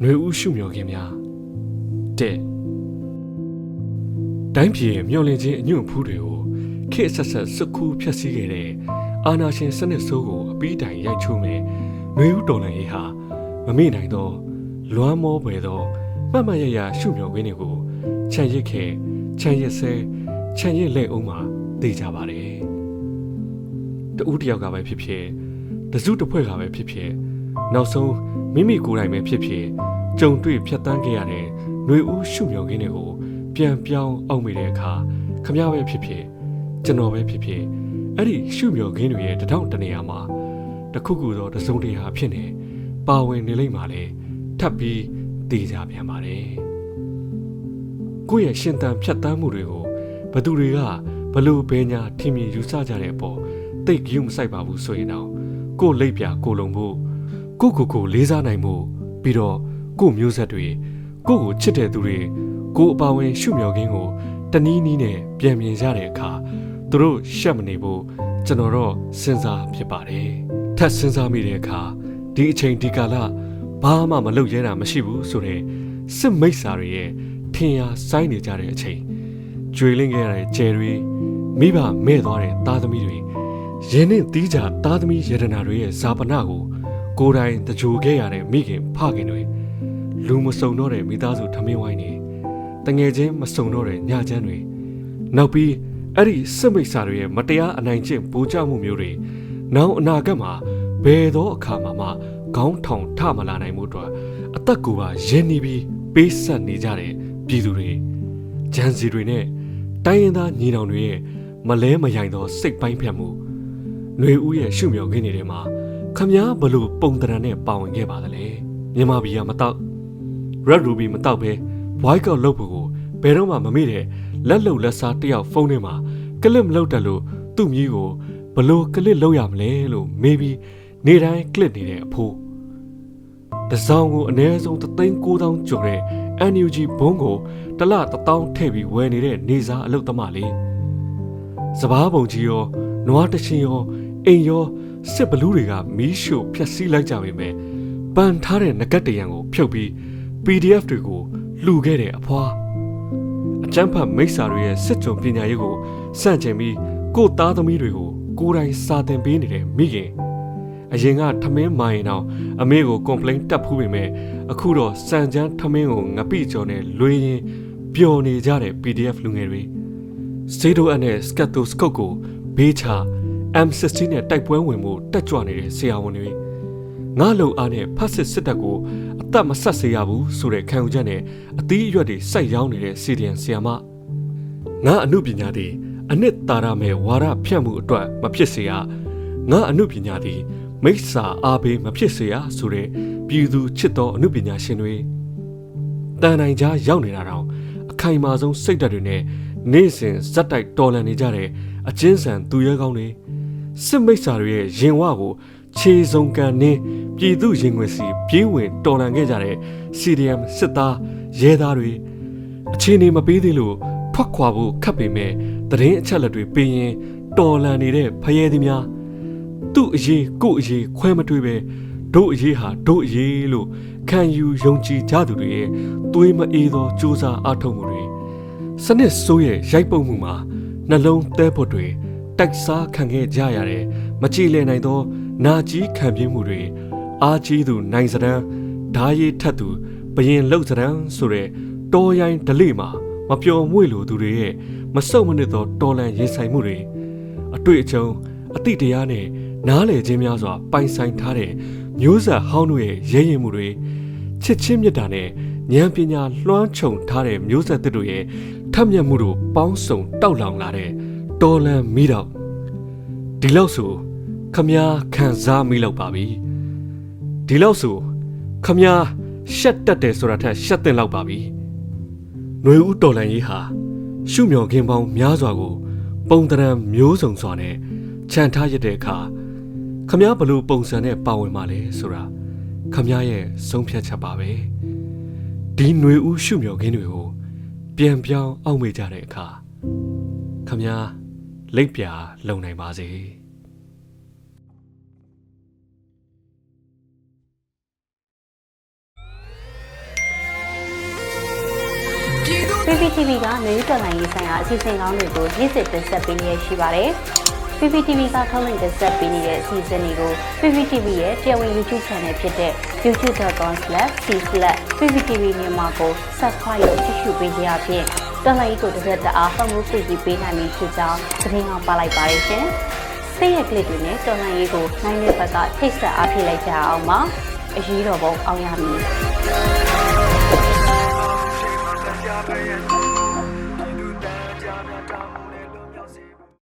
ຫນွေဦးရှုမြော်ခင်များတဲ့တိုင်းပြည်ရဲ့မျောလင့်ခြင်းအညွန့်ဖူးတွေကိုခေတ်ဆက်ဆက်စကူးဖြတ်စည်းခဲ့တဲ့အာနာရှင်စနစ်ဆိုးကိုအပိတိုင်ရိုက်ချိုးမယ်နှွေဦးတော်လှန်ရေးဟာမမေ့နိုင်သော လွမ်းမောပွေသောမှတ်မှတ်ရရရှုမြော်ခွင်းတွေကိုခြံရစ်ခဲ့ခြံရစ်ဆဲခြံရစ်လက်အောင်မှာသိကြပါတယ်တူဦးတယောက်ကပဲဖြစ်ဖြစ်တစုတစ်ဖွဲ့ကပဲဖြစ်ဖြစ် နောက်ဆုံးမိမိကိုယ်တိုင်ပဲဖြစ်ဖြစ်ကြုံတွေ့ဖြတ်တန်းခဲ့ရတဲ့ຫນွေဦးရှုမြော်ခင်းတွေကိုပြန်ပြောင်းအောင်မိတဲ့အခါခမရပဲဖြစ်ဖြစ်ကျွန်တော်ပဲဖြစ်ဖြစ်အဲ့ဒီရှုမြော်ခင်းတွေရဲ့တထောင်တနေရာမှာတခုခုသောတစုံတရာဖြစ်နေပါဝင်နေလိမ့်မှာလေထပ်ပြီးသိကြပြန်ပါတယ်ကိုယ့်ရဲ့ရှင်သန်ဖြတ်တန်းမှုတွေကိုဘသူတွေကဘလို့ဘဲညာထင်မြင်ယူဆကြတဲ့အပေါ်တိတ်ကြုံမဆိုင်ပါဘူးဆိုရင်တော့ကိုယ့်လိပ်ပြကိုယ်လုံးဖို့ ကိုကိုကိုလေးစားနိုင်မှုပြီးတော့ကိုမျိုးဆက်တွေကိုကိုချစ်တဲ့သူတွေကိုအပါဝင်ရှုမြော်ခင်းကိုတနည်းနည်းနဲ့ပြန်မြင်ကြတဲ့အခါသူတို့ရှက်မနေဖို့ကျွန်တော်တော့စဉ်းစားဖြစ်ပါတယ်ထပ်စဉ်းစားမိတဲ့အခါဒီအချိန်ဒီကာလဘာမှမလုပ်ရဲတာမရှိဘူးဆိုတဲ့စစ်မိတ်စာတွေရဲ့ထင်ရှားစိုင်းနေကြတဲ့အချိန်ကျွေလင်းခဲ့ရတဲ့ကျယ်တွေမိဘမဲ့သွားတဲ့သားသမီးတွေရင်းနှင်းတီးကြသားသမီးယရနာတွေရဲ့ဇာပနာကို ကိုယ်တိုင်တကြိုခဲ့ရတဲ့မိခင်ဖခင်တွေလူမစုံတော့တဲ့မိသားစုထမင်းဝိုင်းနေတငယ်ချင်းမစုံတော့တဲ့ညချမ်းတွေနောက်ပြီးအဲ့ဒီစစ်မိတ်စာတွေရဲ့မတရားအနိုင်ကျင့်ပိုးကြမှုမျိုးတွေနောက်အနာဂတ်မှာဘယ်သောအခါမှမှခေါင်းထောင်ထမလာနိုင်မှုအတွက်အသက်ကိုပါရင်းနှီးပြီးပေးဆက်နေကြတဲ့ပြည်သူတွေဂျန်စီတွေနဲ့တိုင်းရင်းသားညီနောင်တွေရဲ့မလဲမယိုင်သောစိတ်ပိုင်းဖြတ်မှုຫນွေဦးရဲ့ရှုမြော်ခင်းတွေထဲမှာ ခမားဘလို့ပုံတရံနဲ့ပါဝင်ခဲ့ပါသလဲမြန်မာပြည်ကမတော့ Red Ruby မတော့ပဲ White Out လုပ်ဖို့ကိုဘယ်တော့မှမမေ့တဲ့လက်လုံလက်စားတယောက်ဖုန်းထဲမှာကလစ်မလုပ်တတ်လို့သူ့မြီးကိုဘလို့ကလစ်လုပ်ရမလဲလို့မေးပြီးနေတိုင်းကလစ်နေတဲ့အဖိုးတစောင်းကိုအနည်းဆုံး3,900ကျော်တဲ့ NUG ဘုံကိုတလ1000ထည့်ပြီးဝယ်နေတဲ့နေစားအလုတ်သမားလေးစပားပုံကြီးရောနွားတချင်းရော အိမ်ရောစစ်ဘလူးတွေကမီးရှို့ဖျက်ဆီးလိုက်ကြပေမဲ့ပန်ထားတဲ့ငကတ်တရံကိုဖြုတ်ပြီး PDF တွေကိုလှူခဲ့တဲ့အဖွာအကျန်းဖတ်မိစ္ဆာတွေရဲ့စစ်ကြုံပညာရေးကိုစန့်ကျင်ပြီးကိုသားသမီးတွေကိုကိုယ်တိုင်စာသင်ပေးနေတဲ့မိခင်အရင်ကထမင်းမာရင်တော့အမေကို complain တက်ဖူးပေမဲ့အခုတော့စံချမ်းထမင်းကိုငပိကြော်နဲ့လွေးရင်ပျော်နေကြတဲ့ PDF လူငယ်တွေစေဒိုအန်နဲ့ Scatoscope ကိုဘေးချ M16 နဲ့တိုက်ပွဲဝင်မှုတက်ကြွနေတဲ့ဆရာဝန်တွေငါလုံအားနဲ့ဖတ်စစ်စစ်တပ်ကိုအသက်မဆက်စေရဘူးဆိုတဲ့ခံယူချက်နဲ့အသီးအရွက်တွေစိုက်ရောင်းနေတဲ့စီဒီယန်ဆီယာမငါအမှုပညာသည်အနှစ်သာရမဲ့ဝါရဖြတ်မှုအတွက်မဖြစ်စေရငါအမှုပညာသည်မိစ္ဆာအားပေးမဖြစ်စေရဆိုတဲ့ပြည်သူချစ်သောအမှုပညာရှင်တွေတန်နိုင်ကြားရောက်နေတာတောင်အခိုင်အမာဆုံးစိတ်ဓာတ်တွေနဲ့နေ့စဉ်ဇက်တိုက်တော်လန်နေကြတဲ့အကျဉ်းဆန်သူရဲကောင်းတွေ စစ်မိစ္ဆာတွေရဲ့ရင်ဝကိုခြေစုံကန်နင်းပြည်သူရင်ခွင်စီပြေးဝင်တော်လန်ခဲ့ကြတဲ့ CDM စစ်သားရဲသားတွေအခြေအနေမပေးသေးလို့ထွက်ခွာဖို့ခက်ပေမဲ့သတင်းအချက်လက်တွေပေးရင်တော်လန်နေတဲ့ဖရဲသီးများသူ့အရေးကို့အရေးခွဲမတွေးပဲတို့အရေးဟာတို့အရေးလို့ခံယူယုံကြည်ကြသူတွေရဲ့သွေးမအေးသောစူးစမ်းအားထုတ်မှုတွေစနစ်ဆိုးရဲ့ရိုက်ပုတ်မှုမှာနှလုံးသဲဖို့တွေ တိုက်စားခံခဲ့ကြရတဲ့မကြည်လည်နိုင်သော နာကြီးခံပြင်းမှုတွေအားကြီးသူနိုင်စရန်ဓာရီထက်သူဘရင်လောက်စရန်ဆိုတဲ့တော်ရိုင်းဒလိမှာမပျော်မွေ့လိုသူတွေရဲ့မဆုတ်မနစ်သောတော်လန်ရင်ဆိုင်မှုတွေအတွေ့အကြုံအတိတရားနဲ့နားလည်ခြင်းများစွာ ပိုင်ဆိုင်ထားတဲ့မျိုးဆက်ဟောင်းတို့ရဲ့ရဲရင်မှုတွေချစ်ချင်းမြတ်တာနဲ့ဉာဏ်ပညာလွှမ်းခြုံထားတဲ့မျိုးဆက်သစ်တို့ရဲ့ထက်မြက်မှုတို့ပေါင်းစုံတောက်လောင်လာတဲ့ တော်လန်မိတော့ဒီလောက်ဆိုခမားခံစားမိလောက်ပါပြီဒီလောက်ဆိုခမားရှက်တက်တယ်ဆိုတာထက်ရှက်တင်လောက်ပါပြီຫນွေဦးတော်လန်ကြီးဟာရှုမြော်ခင်းပေါင်းများစွာကို ပုံတရံမျိုးစုံစွာနဲ့ခြံထားရတဲ့အခါခမားဘလို့ပုံစံနဲ့ပါဝင်มาလဲဆိုတာခမားရဲ့ဆုံးဖြတ်ချက်ပါပဲဒီຫນွေဦးရှုမြော်ခင်းတွေကို ပြန်ပြောင်းအောက်မေ့ကြတဲ့အခါခမား လိပ်ပြာလုံနိုင်ပါစေ။ PPTV ကမြန်မာတော်လိုင်းရေးဆိုင်ရာအစီအစဉ်ကောင်းတွေကိုရည်စည်တင်ဆက်ပေးနေရရှိပါတယ်။ PPTV ကထုတ်လွှင့်တင်ဆက်ပေးနေတဲ့အစီအစဉ်တွေကို PPTV ရဲ့တရားဝင် YouTube Channel ဖြစ်တဲ့ youtube.com/c/PPTV မြန်မာကို Subscribe လုပ်ကြည့်ရှုပေးကြရဖြင့် တော်လိုင်းကိုတစ်သက်တအားဖုန်းမှုပြည့်ပေးနိုင်ပြီဖြစ်ကြောင်းသတင်းအောင်ပါလိုက်ပါရရှင်။စိတ်ရက်ကလစ်တွေနဲ့တော်လိုင်းရေးကိုနိုင်တဲ့ဘက်ကထိတ်ဆက်အားဖြည့်လိုက်ကြအောင်ပါ။အရေးတော်ပုံအောင်ရမည်။